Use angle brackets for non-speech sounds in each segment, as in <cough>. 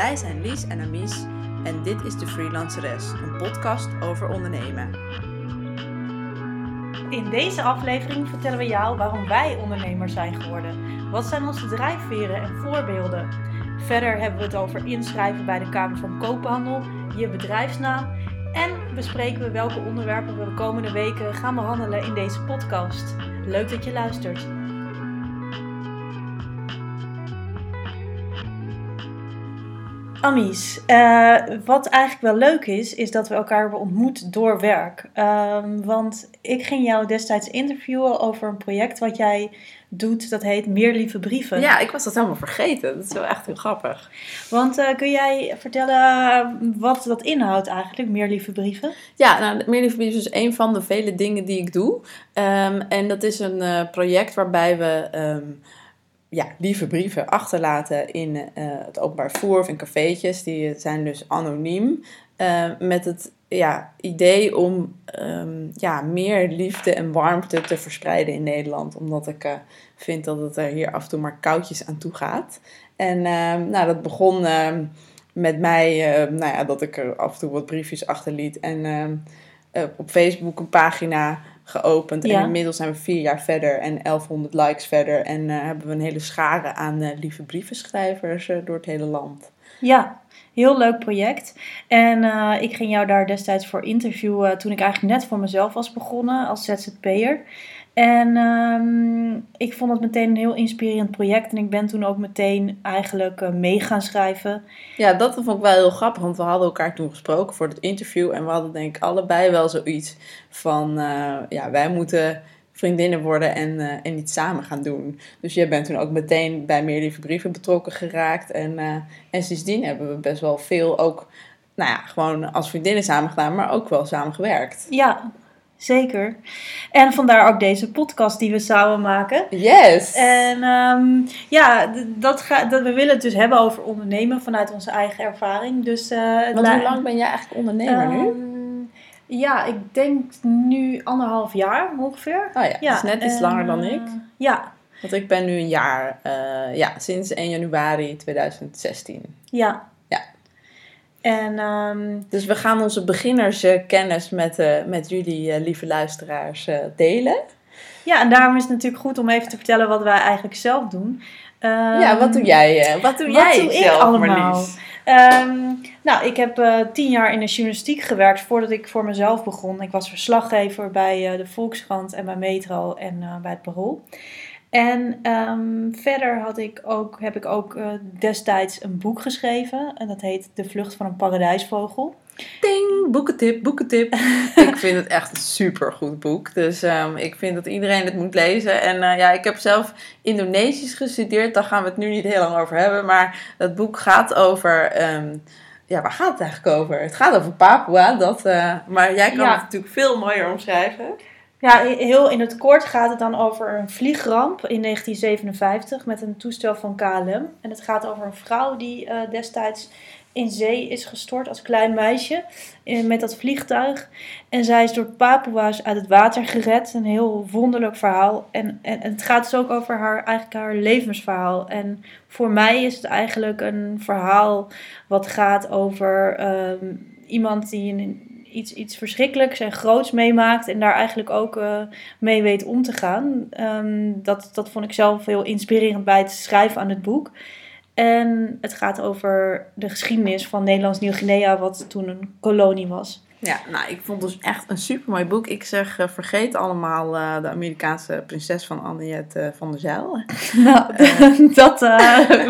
Wij zijn Lies en Amies en dit is de Freelanceres, een podcast over ondernemen. In deze aflevering vertellen we jou waarom wij ondernemer zijn geworden. Wat zijn onze drijfveren en voorbeelden? Verder hebben we het over inschrijven bij de Kamer van Koophandel, je bedrijfsnaam en bespreken we welke onderwerpen we de komende weken gaan behandelen in deze podcast. Leuk dat je luistert. Amies, eh, wat eigenlijk wel leuk is, is dat we elkaar hebben ontmoet door werk. Ehm, want ik ging jou destijds interviewen over een project wat jij doet, dat heet Meer Lieve Brieven. Ja, ik was dat helemaal vergeten. Dat is wel echt heel grappig. Want eh, kun jij vertellen wat dat inhoudt eigenlijk, Meer Lieve Brieven? Ja, nou, Meer Lieve Brieven is een van de vele dingen die ik doe. Ehm, en dat is een eh, project waarbij we... Ehm, ja, lieve brieven achterlaten in uh, het openbaar voer of in cafeetjes. Die zijn dus anoniem. Uh, met het ja, idee om um, ja, meer liefde en warmte te verspreiden in Nederland. Omdat ik uh, vind dat het er hier af en toe maar koudjes aan toe gaat. En uh, nou, dat begon ehm, met mij, nou ja, dat ik er af en toe wat briefjes achterliet. En op Facebook een pagina geopend. En inmiddels zijn we vier jaar verder en 1100 likes verder. En uh, hebben we een hele schare aan uh, lieve brievenschrijvers uh, door het hele land. Ja, heel leuk project. En ik ging jou daar destijds voor interviewen toen ik eigenlijk net voor mezelf was begonnen als ZZP'er. En um, ik vond het meteen een heel inspirerend project. En ik ben toen ook meteen eigenlijk uh, mee gaan schrijven. Ja, dat vond ik wel heel grappig. Want we hadden elkaar toen gesproken voor het interview. En we hadden denk ik allebei wel zoiets van... Uh, ja, wij moeten vriendinnen worden en, uh, en iets samen gaan doen. Dus jij bent toen ook meteen bij Meer Lieve Brieven betrokken geraakt. En, en sindsdien hebben we best wel veel ook... Nou ja, gewoon als vriendinnen samen gedaan, maar ook wel samen gewerkt. Ja, Zeker. En vandaar ook deze podcast die we samen maken. Yes. En um, ja, dat ga, dat, we willen het dus hebben over ondernemen vanuit onze eigen ervaring. Dus, uh, Want hoe lang ben jij eigenlijk ondernemer um, nu? Ehm, ja, ik denk nu anderhalf jaar ongeveer. Oh ja, ja. dus net iets en, langer dan ik. Ja. Want ik ben nu een jaar, uh, ja, sinds 1 januari 2016. Ja, en, um, dus we gaan onze beginnerskennis met, uh, met jullie uh, lieve luisteraars uh, delen. Ja, en daarom is het natuurlijk goed om even te vertellen wat wij eigenlijk zelf doen. Um, ja, wat doe jij? wat doe wat jij doe zelf, ik allemaal? Um, nou, ik heb tien jaar in de journalistiek gewerkt voordat ik voor mezelf begon. Ik was verslaggever bij de Volkskrant en bij Metro en bij het Parool. En um, verder had ik ook, heb ik ook uh, destijds een boek geschreven. En dat heet De Vlucht van een Paradijsvogel. Ding, boekentip, boekentip. <laughs> ik vind het echt een super goed boek. Dus um, ik vind dat iedereen het moet lezen. En uh, ja, ik heb zelf Indonesisch gestudeerd. Daar gaan we het nu niet heel lang over hebben. Maar dat boek gaat over... Um, ja, waar gaat het eigenlijk over? Het gaat over Papua. Dat, uh, maar jij kan ja. het natuurlijk veel mooier omschrijven. Ja, heel in het kort gaat het dan over een vliegramp in 1957 met een toestel van KLM. En het gaat over een vrouw die uh, destijds in zee is gestort als klein meisje in, met dat vliegtuig. En zij is door Papua's uit het water gered. Een heel wonderlijk verhaal. En, en, het gaat dus ook over haar, eigenlijk haar levensverhaal. En voor mij is het eigenlijk een verhaal wat gaat over um, iemand die een iets, iets verschrikkelijks en groots meemaakt en daar eigenlijk ook uh, mee weet om te gaan. Um, dat, dat vond ik zelf heel inspirerend bij het schrijven aan het boek. En het gaat over de geschiedenis van Nederlands Nieuw-Guinea, wat toen een kolonie was. Ja, nou, ik vond het dus echt een super mooi boek. Ik zeg, uh, vergeet allemaal uh, de Amerikaanse prinses van Annette uh, van der Zijl. <laughs> Nou, <laughs> <laughs> dat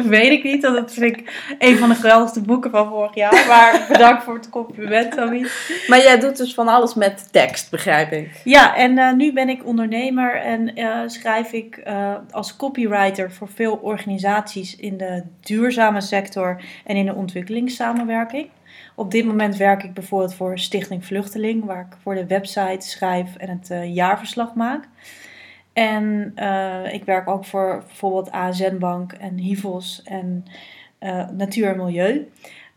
weet ik niet. Dat vind ik een van de geweldigste boeken van vorig jaar. Maar bedankt voor het compliment, Tommy. Maar jij doet dus van alles met tekst, begrijp ik. Ja, en nu ben ik ondernemer en schrijf ik als copywriter voor veel organisaties in de duurzame sector en in de ontwikkelingssamenwerking. Op dit moment werk ik bijvoorbeeld voor Stichting Vluchteling, waar ik voor de website schrijf en het uh, jaarverslag maak. En uh, ik werk ook voor bijvoorbeeld ASN Bank en HIVOS en uh, Natuur en Milieu.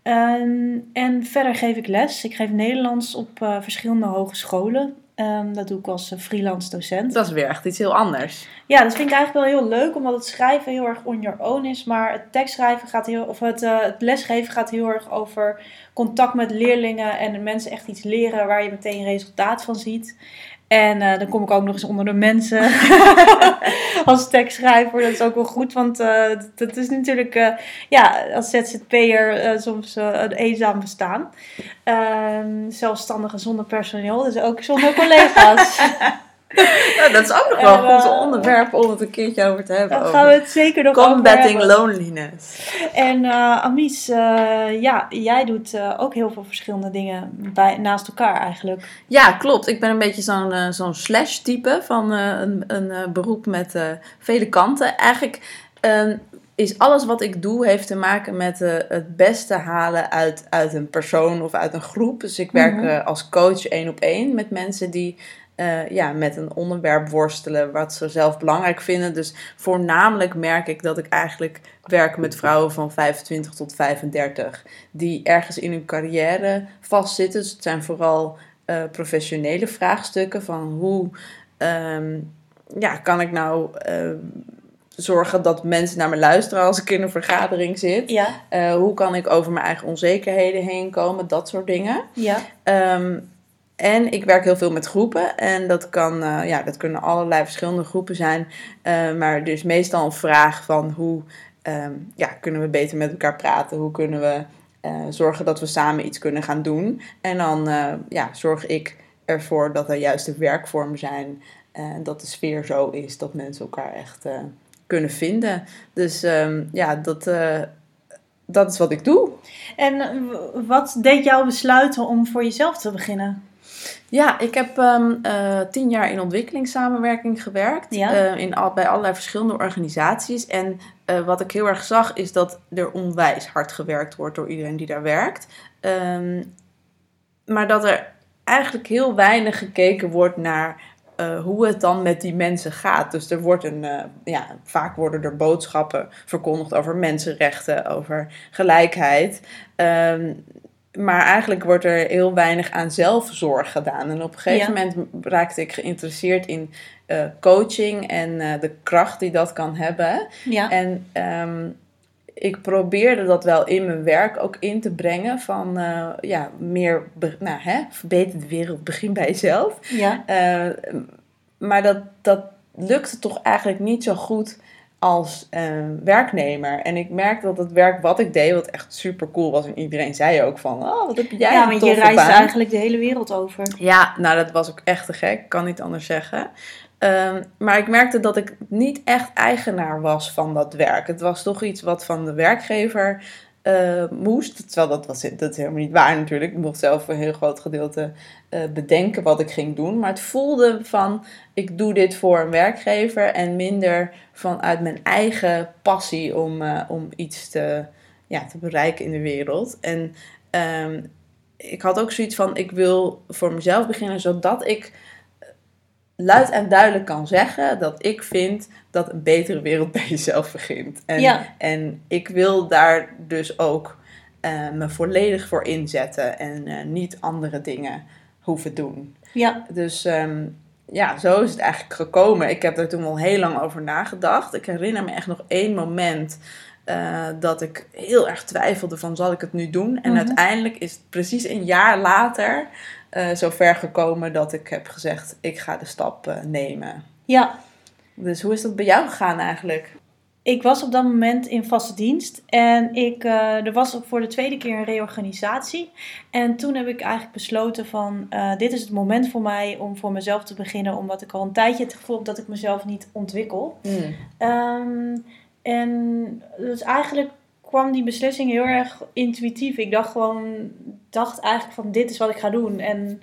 Um, en verder geef ik les. Ik geef Nederlands op verschillende hogescholen. Ehm, dat doe ik als eh, freelance docent. Dat is weer echt iets heel anders. Ja, dat vind ik eigenlijk wel heel leuk, omdat het schrijven heel erg on your own is. Maar het tekstschrijven gaat heel, of het, eh, het lesgeven gaat heel erg over contact met leerlingen en de mensen echt iets leren waar je meteen resultaat van ziet. En eh, dan kom ik ook nog eens onder de mensen <laughs> als tekstschrijver. Dat is ook wel goed, want uh, dat is natuurlijk uh, ja, als ZZP'er soms een eenzaam bestaan. Ehm, zelfstandige zonder personeel, dus ook zonder <laughs> collega's. Ja, <laughs> dat is ook nog wel een goed onderwerp om het een keertje over te hebben. Dan gaan we het zeker nog Combating over loneliness. En uh, Amies, uh, ja, jij doet uh, ook heel veel verschillende dingen bij, naast elkaar eigenlijk. Ja, klopt. Ik ben een beetje zo'n zo'n slash type van een, een beroep met vele kanten. Eigenlijk ehm, is alles wat ik doe heeft te maken met het beste halen uit, uit een persoon of uit een groep. Dus ik werk mm -hmm. als coach één op één met mensen die uh, ja, met een onderwerp worstelen wat ze zelf belangrijk vinden. Dus voornamelijk merk ik dat ik eigenlijk werk met vrouwen van 25 tot 35 die ergens in hun carrière vastzitten. Dus het zijn vooral uh, professionele vraagstukken van hoe um, ja, kan ik nou uh, zorgen dat mensen naar me luisteren als ik in een vergadering zit. Ja. Hoe kan ik over mijn eigen onzekerheden heen komen, dat soort dingen. Ja. Um, en ik werk heel veel met groepen. En dat, kan, uh, ja, dat kunnen allerlei verschillende groepen zijn. Uh, maar dus meestal een vraag van hoe um, ja, kunnen we beter met elkaar praten? Hoe kunnen we uh, zorgen dat we samen iets kunnen gaan doen? En dan ja, zorg ik ervoor dat er juiste werkvormen zijn. En dat de sfeer zo is dat mensen elkaar echt kunnen vinden. Dus um, ja, dat dat is wat ik doe. En wat deed jou besluiten om voor jezelf te beginnen? Ja, ik heb um, uh, tien jaar in ontwikkelingssamenwerking gewerkt. Ja. Uh, in al, bij allerlei verschillende organisaties. En uh, wat ik heel erg zag is dat er onwijs hard gewerkt wordt door iedereen die daar werkt. Um, maar dat er eigenlijk heel weinig gekeken wordt naar uh, hoe het dan met die mensen gaat. Dus er wordt een, uh, ja, vaak worden er boodschappen verkondigd over mensenrechten, over gelijkheid. Um, maar eigenlijk wordt er heel weinig aan zelfzorg gedaan. En op een gegeven ja. moment raakte ik geïnteresseerd in uh, coaching en de kracht die dat kan hebben. Ja. En um, ik probeerde dat wel in mijn werk ook in te brengen. Van uh, ja, meer, nou hè, verbeter de wereld, begin bij jezelf. Ja. Maar dat, dat lukte toch eigenlijk niet zo goed als uh, werknemer. En ik merkte dat het werk wat ik deed, wat echt super cool was. En iedereen zei ook van, oh, wat heb jij Ja, want je reist eigenlijk de hele wereld over. Ja, nou dat was ook echt te gek. Kan niet anders zeggen. Um, maar ik merkte dat ik niet echt eigenaar was van dat werk. Het was toch iets wat van de werkgever uh, moest. Terwijl dat, was, dat is helemaal niet waar natuurlijk. Ik mocht zelf een heel groot gedeelte uh, bedenken wat ik ging doen. Maar het voelde van, ik doe dit voor een werkgever. En minder vanuit mijn eigen passie om, uh, om iets te, ja, te bereiken in de wereld. En um, ik had ook zoiets van, ik wil voor mezelf beginnen zodat ik luid en duidelijk kan zeggen dat ik vind dat een betere wereld <laughs> bij jezelf begint. En, ja. en ik wil daar dus ook uh, me volledig voor inzetten en uh, niet andere dingen hoeven doen. Ja. Dus um, ja, zo is het eigenlijk gekomen. Ik heb er toen al heel lang over nagedacht. Ik herinner me echt nog één moment uh, dat ik heel erg twijfelde van zal ik het nu doen. En Mhm. uiteindelijk is het precies een jaar later uh, zover gekomen dat ik heb gezegd ik ga de stap uh, nemen. Ja, Dus hoe is dat bij jou gegaan eigenlijk? ik was op dat moment in vaste dienst en ik, eh, er was voor de tweede keer een reorganisatie. En toen heb ik eigenlijk besloten van eh, dit is het moment voor mij om voor mezelf te beginnen. Omdat ik al een tijdje het gevoel heb dat ik mezelf niet ontwikkel. Hmm. Ehm, en dus eigenlijk kwam die beslissing heel erg intuïtief. Ik dacht gewoon, dacht eigenlijk van dit is wat ik ga doen. En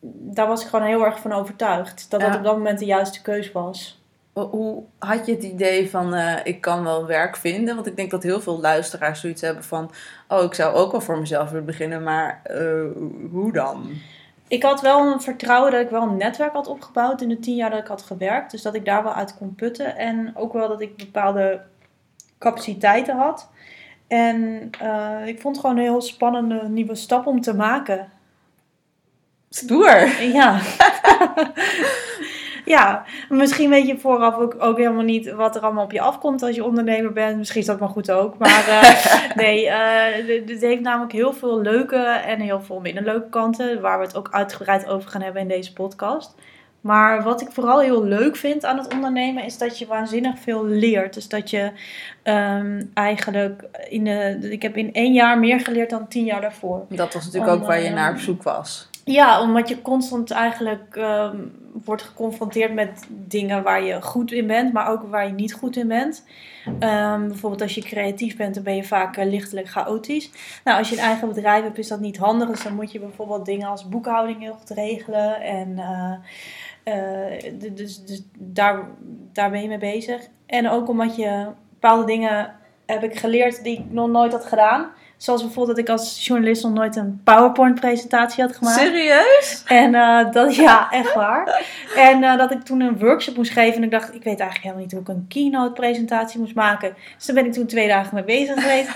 daar was ik gewoon heel erg van overtuigd. Dat dat Ja. op dat moment de juiste keus was. Hoe had je het idee van uh, ik kan wel werk vinden? Want ik denk dat heel veel luisteraars zoiets hebben van oh ik zou ook wel voor mezelf willen beginnen, maar uh, hoe dan? Ik had wel een vertrouwen dat ik wel een netwerk had opgebouwd in de tien jaar dat ik had gewerkt. Dus dat ik daar wel uit kon putten. En ook wel dat ik bepaalde capaciteiten had. En uh, ik vond het gewoon een heel spannende nieuwe stap om te maken. Stoer. Ja. <laughs> ja, misschien weet je vooraf ook, ook helemaal niet wat er allemaal op je afkomt als je ondernemer bent. Misschien is dat maar goed ook. Maar uh, <laughs> nee, uh, dit heeft namelijk heel veel leuke en heel veel minder leuke kanten. Waar we het ook uitgebreid over gaan hebben in deze podcast. Maar wat ik vooral heel leuk vind aan het ondernemen is dat je waanzinnig veel leert. Dus dat je um, eigenlijk in de. Ik heb in één jaar meer geleerd dan tien jaar daarvoor. Dat was natuurlijk Om, ook waar je naar op zoek was. Ja, omdat je constant eigenlijk um, wordt geconfronteerd met dingen waar je goed in bent, maar ook waar je niet goed in bent. Um, bijvoorbeeld als je creatief bent, dan ben je vaak uh, lichtelijk chaotisch. Nou, als je een eigen bedrijf hebt, is dat niet handig. Dus dan moet je bijvoorbeeld dingen als boekhouding heel goed regelen. En uh, uh, dus, dus daar, daar ben je mee bezig. En ook omdat je bepaalde dingen heb ik geleerd die ik nog nooit had gedaan. Zoals bijvoorbeeld dat ik als journalist nog nooit een PowerPoint-presentatie had gemaakt. Serieus? En uh, dat, <laughs> ja, echt waar. En uh, dat ik toen een workshop moest geven. En ik dacht, ik weet eigenlijk helemaal niet hoe ik een keynote-presentatie moest maken. Dus daar ben ik toen twee dagen mee bezig geweest.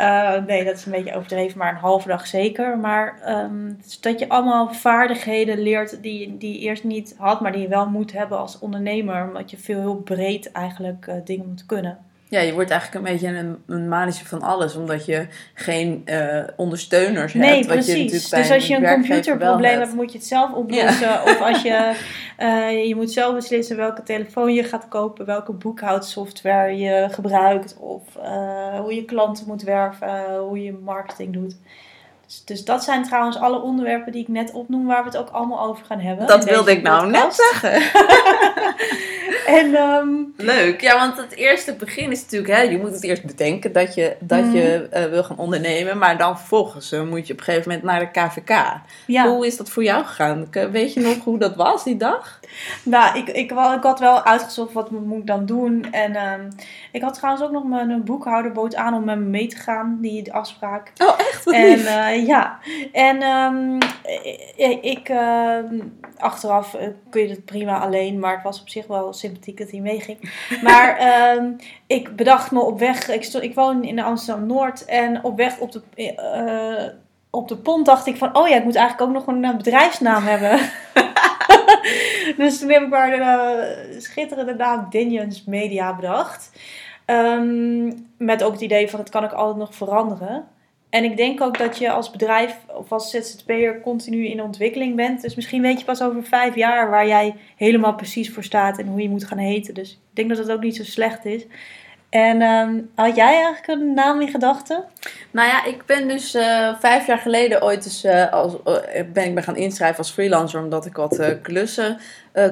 uh, <laughs> nee, dat is een beetje overdreven, maar een halve dag zeker. Maar um, dus dat je allemaal vaardigheden leert die, die je eerst niet had, maar die je wel moet hebben als ondernemer. Omdat je veel heel breed eigenlijk dingen moet kunnen. Ja, je wordt eigenlijk een beetje een, een mannetje van alles, omdat je geen uh, ondersteuners nee, hebt. Wat je natuurlijk bij dus als je een computerprobleem hebt, moet je het zelf oplossen. Ja. <laughs> Of als je, uh, je moet zelf beslissen welke telefoon je gaat kopen, welke boekhoudsoftware je gebruikt, of uh, hoe je klanten moet werven, hoe je marketing doet. Dus, dus, dat zijn trouwens alle onderwerpen die ik net opnoem, waar we het ook allemaal over gaan hebben. Dat wilde ik nou net zeggen. <laughs> en, um, Leuk, ja, want het eerste begin is natuurlijk, hè, je moet het eerst bedenken dat je, dat mm. je uh, wil gaan ondernemen, maar dan vervolgens uh, moet je op een gegeven moment naar de KVK. Ja. Hoe is dat voor jou gegaan? Weet je nog hoe dat was die dag? Nou, ik, ik, ik had wel uitgezocht wat moet ik dan doen. En um, ik had trouwens ook nog mijn boekhouderboot aan om met me mee te gaan, die afspraak. Oh, echt? Wat en uh, ja, en um, ik, uh, achteraf uh, kun je het prima alleen, maar het was op zich wel sympathiek dat hij meeging. <laughs> Maar um, ik bedacht me op weg, ik, stond, ik woon in Amsterdam Noord en op weg op de, op de pont dacht ik van, oh ja, ik moet eigenlijk ook nog een bedrijfsnaam hebben. <laughs> <laughs> dus toen heb ik maar de schitterende naam Dinions Media bedacht. Um, met ook het idee van, het kan ik altijd nog veranderen. En ik denk ook dat je als bedrijf of als ZZP'er continu in ontwikkeling bent. Dus misschien weet je pas over vijf jaar waar jij helemaal precies voor staat en hoe je moet gaan heten. Dus ik denk dat het ook niet zo slecht is. En um, had jij eigenlijk een naam in gedachten? Nou ja, ik ben dus uh, vijf jaar geleden ooit eens, uh, als, uh, ben ik me gaan inschrijven als freelancer omdat ik wat klussen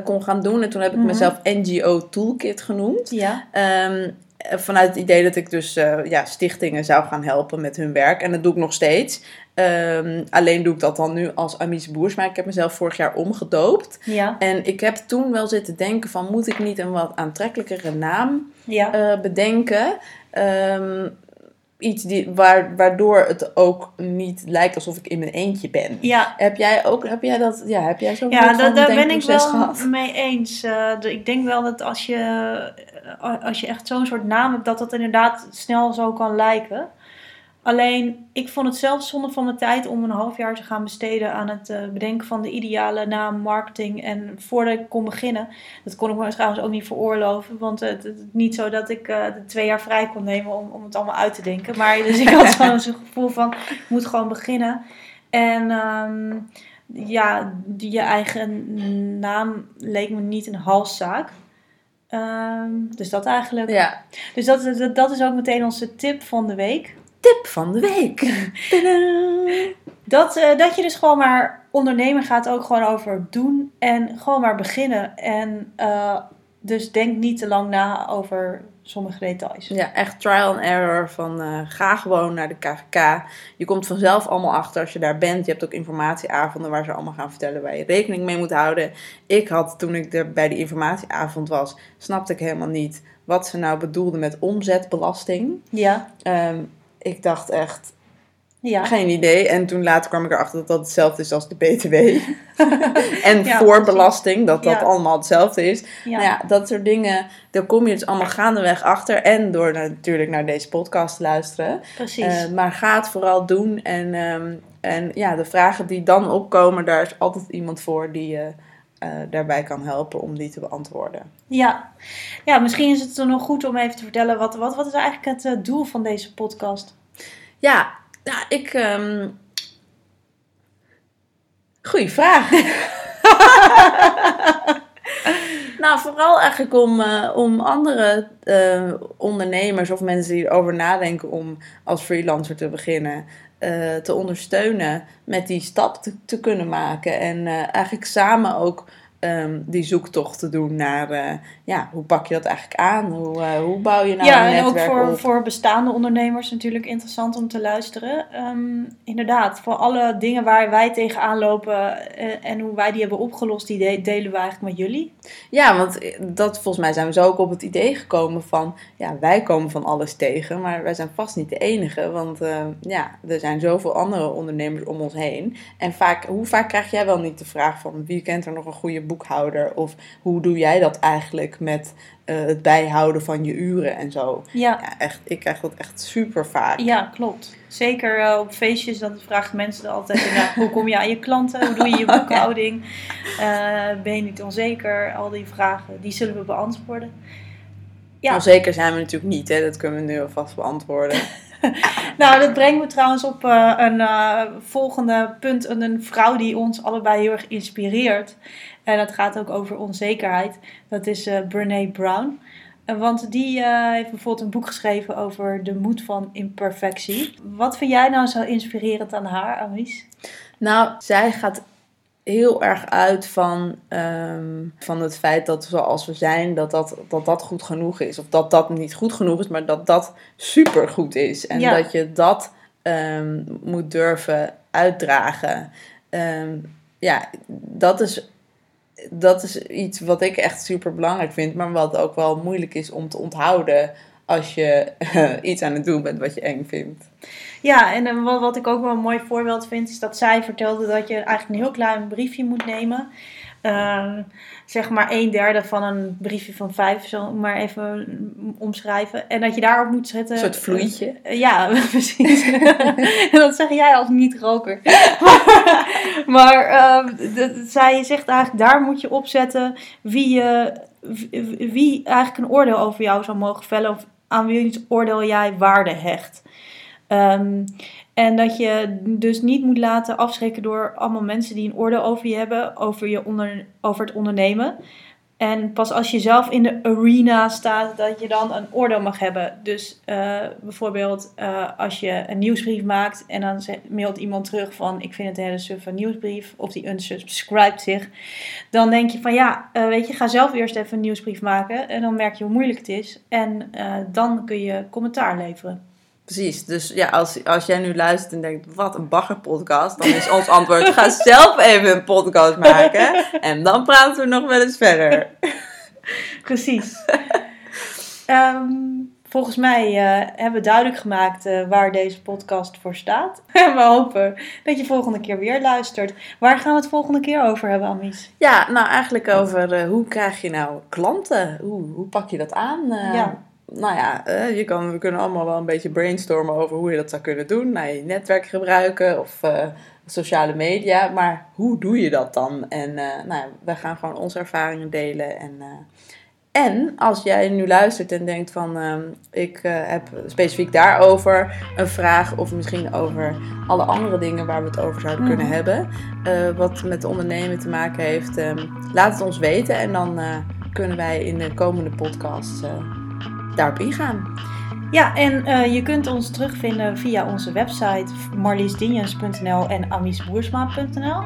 kon gaan doen. En toen heb ik mm -hmm. mezelf NGO Toolkit genoemd. Ja. Um, vanuit het idee dat ik dus ja, stichtingen zou gaan helpen met hun werk. En dat doe ik nog steeds. Um, alleen doe ik dat dan nu als Amies Boers. Maar ik heb mezelf vorig jaar omgedoopt. Ja. En ik heb toen wel zitten denken van... moet ik niet een wat aantrekkelijkere naam ja. uh, bedenken? Um, iets die, waar, waardoor het ook niet lijkt alsof ik in mijn eentje ben. Ja. Heb jij ook, heb jij dat, ja, heb jij zo'n Ja, da, daar ben ik wel gehad? mee eens. Uh, ik denk wel dat als je, als je echt zo'n soort naam hebt, dat dat inderdaad snel zo kan lijken. Alleen, ik vond het zelf zonde van mijn tijd om een half jaar te gaan besteden aan het uh, bedenken van de ideale naam, marketing. En voordat ik kon beginnen, dat kon ik me trouwens ook niet veroorloven. Want het is niet zo dat ik uh, twee jaar vrij kon nemen om, om het allemaal uit te denken. Maar dus ik had gewoon <laughs> zo'n gevoel van, ik moet gewoon beginnen. En um, ja, die, je eigen naam leek me niet een halszaak. Um, dus dat eigenlijk. Ja. Dus dat, dat, dat is ook meteen onze tip van de week tip van de week. <laughs> dat, uh, dat je dus gewoon maar ondernemen gaat ook gewoon over doen en gewoon maar beginnen. En uh, dus denk niet te lang na over sommige details. Ja, echt trial and error van uh, ga gewoon naar de KVK. Je komt vanzelf allemaal achter als je daar bent. Je hebt ook informatieavonden waar ze allemaal gaan vertellen waar je rekening mee moet houden. Ik had toen ik er bij die informatieavond was, snapte ik helemaal niet wat ze nou bedoelden met omzetbelasting. Ja. Um, ik dacht echt, ja. geen idee. En toen later kwam ik erachter dat dat hetzelfde is als de BTW. <laughs> en ja, voorbelasting, dat dat ja. allemaal hetzelfde is. Ja. Nou ja, dat soort dingen, daar kom je dus allemaal gaandeweg achter. En door natuurlijk naar deze podcast te luisteren. Precies. Uh, maar ga het vooral doen. En um, en ja, de vragen die dan opkomen, daar is altijd iemand voor die je eh, daarbij kan helpen om die te beantwoorden. Ja. ja, misschien is het dan nog goed om even te vertellen, wat, wat, wat is eigenlijk het eh, doel van deze podcast? Ja, ja ik... ehm, Goeie vraag. <laughs> nou, vooral eigenlijk om, eh, om andere eh, ondernemers of mensen die erover nadenken om als freelancer te beginnen, eh, te ondersteunen met die stap te, te kunnen maken. En eigenlijk samen ook ehm, die zoektocht te doen naar, eh, ja, hoe pak je dat eigenlijk aan? Hoe, eh, hoe bouw je nou ja, een en ook netwerk voor, op? voor bestaande ondernemers natuurlijk interessant om te luisteren. Ehm, inderdaad, voor alle dingen waar wij tegenaan lopen eh, en hoe wij die hebben opgelost, die de- delen we eigenlijk met jullie. Ja, want dat, volgens mij zijn we zo ook op het idee gekomen van, ja, wij komen van alles tegen, maar wij zijn vast niet de enige, want eh, ja, er zijn zoveel andere ondernemers om ons heen. En vaak, hoe vaak krijg jij wel niet de vraag van, wie kent er nog een goede boekhouder? Of hoe doe jij dat eigenlijk met eh, het bijhouden van je uren en zo? Ja, Ja, echt, ik krijg dat echt super vaak. ja klopt. Zeker eh, op feestjes, dan vragen mensen er altijd inderdaad, hoe kom je aan je klanten? Hoe doe je je <laughs> boekhouding? Eh, ben je niet onzeker? Al die vragen, die zullen we beantwoorden. Ja. Onzeker zijn we natuurlijk niet, hè? dat kunnen we nu alvast beantwoorden. <laughs> Nou, dat brengt me trouwens op een volgende punt. Een, een vrouw die ons allebei heel erg inspireert. En dat gaat ook over onzekerheid. Dat is eh Brene Brown. Eh, want die eh, heeft bijvoorbeeld een boek geschreven over de moed van imperfectie. Wat vind jij nou zo inspirerend aan haar, Amies? Nou, zij gaat heel erg uit van, ehm, van het feit dat zoals we zijn, dat dat, dat dat goed genoeg is. Of dat dat niet goed genoeg is, maar dat dat super goed is. En Ja. dat je dat ehm, moet durven uitdragen. Ehm, ja, dat is, dat is iets wat ik echt super belangrijk vind, maar wat ook wel moeilijk is om te onthouden als je <laughs> iets aan het doen bent wat je eng vindt. Ja, en eh, wat, wat ik ook wel een mooi voorbeeld vind, is dat zij vertelde dat je eigenlijk een heel klein briefje moet nemen. Eh, zeg maar een derde van een briefje van vijf, zo maar even omschrijven. En dat je daarop moet zetten. Een soort vloeitje. Eh, ja, <laughs> precies. en <laughs> dat zeg jij als niet-roker. <laughs> maar eh, de- zij zegt eigenlijk, daar moet je opzetten wie, je wie- eigenlijk een oordeel over jou zou mogen vellen. Of aan wie oordeel jij waarde hecht. Ehm, en dat je dus niet moet laten afschrikken door allemaal mensen die een oordeel over je hebben, over, je onder, over het ondernemen. En pas als je zelf in de arena staat, dat je dan een oordeel mag hebben. Dus eh, bijvoorbeeld eh, als je een nieuwsbrief maakt en dan mailt iemand terug van ik vind het een hele suffe nieuwsbrief. Of die unsubscribt zich. Dan denk je van ja, eh, weet je, ga zelf eerst even een nieuwsbrief maken. En dan merk je hoe moeilijk het is. En dan kun je commentaar leveren. Precies, dus ja, als, als jij nu luistert en denkt, wat een baggerpodcast, dan is ons antwoord, ga zelf even een podcast maken en dan praten we nog wel eens verder. <laughs> Precies. Ehm, volgens mij eh, hebben we duidelijk gemaakt eh, waar deze podcast voor staat. <laughs> En we hopen dat je volgende keer weer luistert. Waar gaan we het volgende keer over hebben, Amies? Ja, nou eigenlijk over eh, hoe krijg je nou klanten? Hoe, hoe pak je dat aan? Ja. Nou ja, eh, je kan, we kunnen allemaal wel een beetje brainstormen over hoe je dat zou kunnen doen. Nou, je netwerk gebruiken of eh, sociale media. Maar hoe doe je dat dan? En eh nou, wij gaan gewoon onze ervaringen delen. En, en als jij nu luistert en denkt van ehm, ik heb specifiek daarover een vraag. Of misschien over alle andere dingen waar we het over zouden kunnen Mhm. hebben. wat met de ondernemen te maken heeft. ehm, laat het ons weten. En dan kunnen wij in de komende podcast daarop ingaan. Ja, en eh, je kunt ons terugvinden via onze website marliesdinjens.nl en amiesboersma.nl.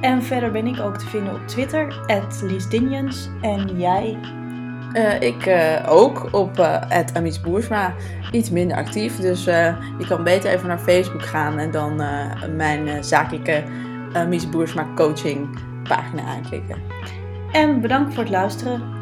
En verder ben ik ook te vinden op Twitter, @liesdinjens. En jij? Eh, ik eh, ook op uh, Amies Boersma. Iets minder actief. Dus je kan beter even naar Facebook gaan en dan mijn zakelijke Mies Boersma coaching pagina aanklikken. En bedankt voor het luisteren.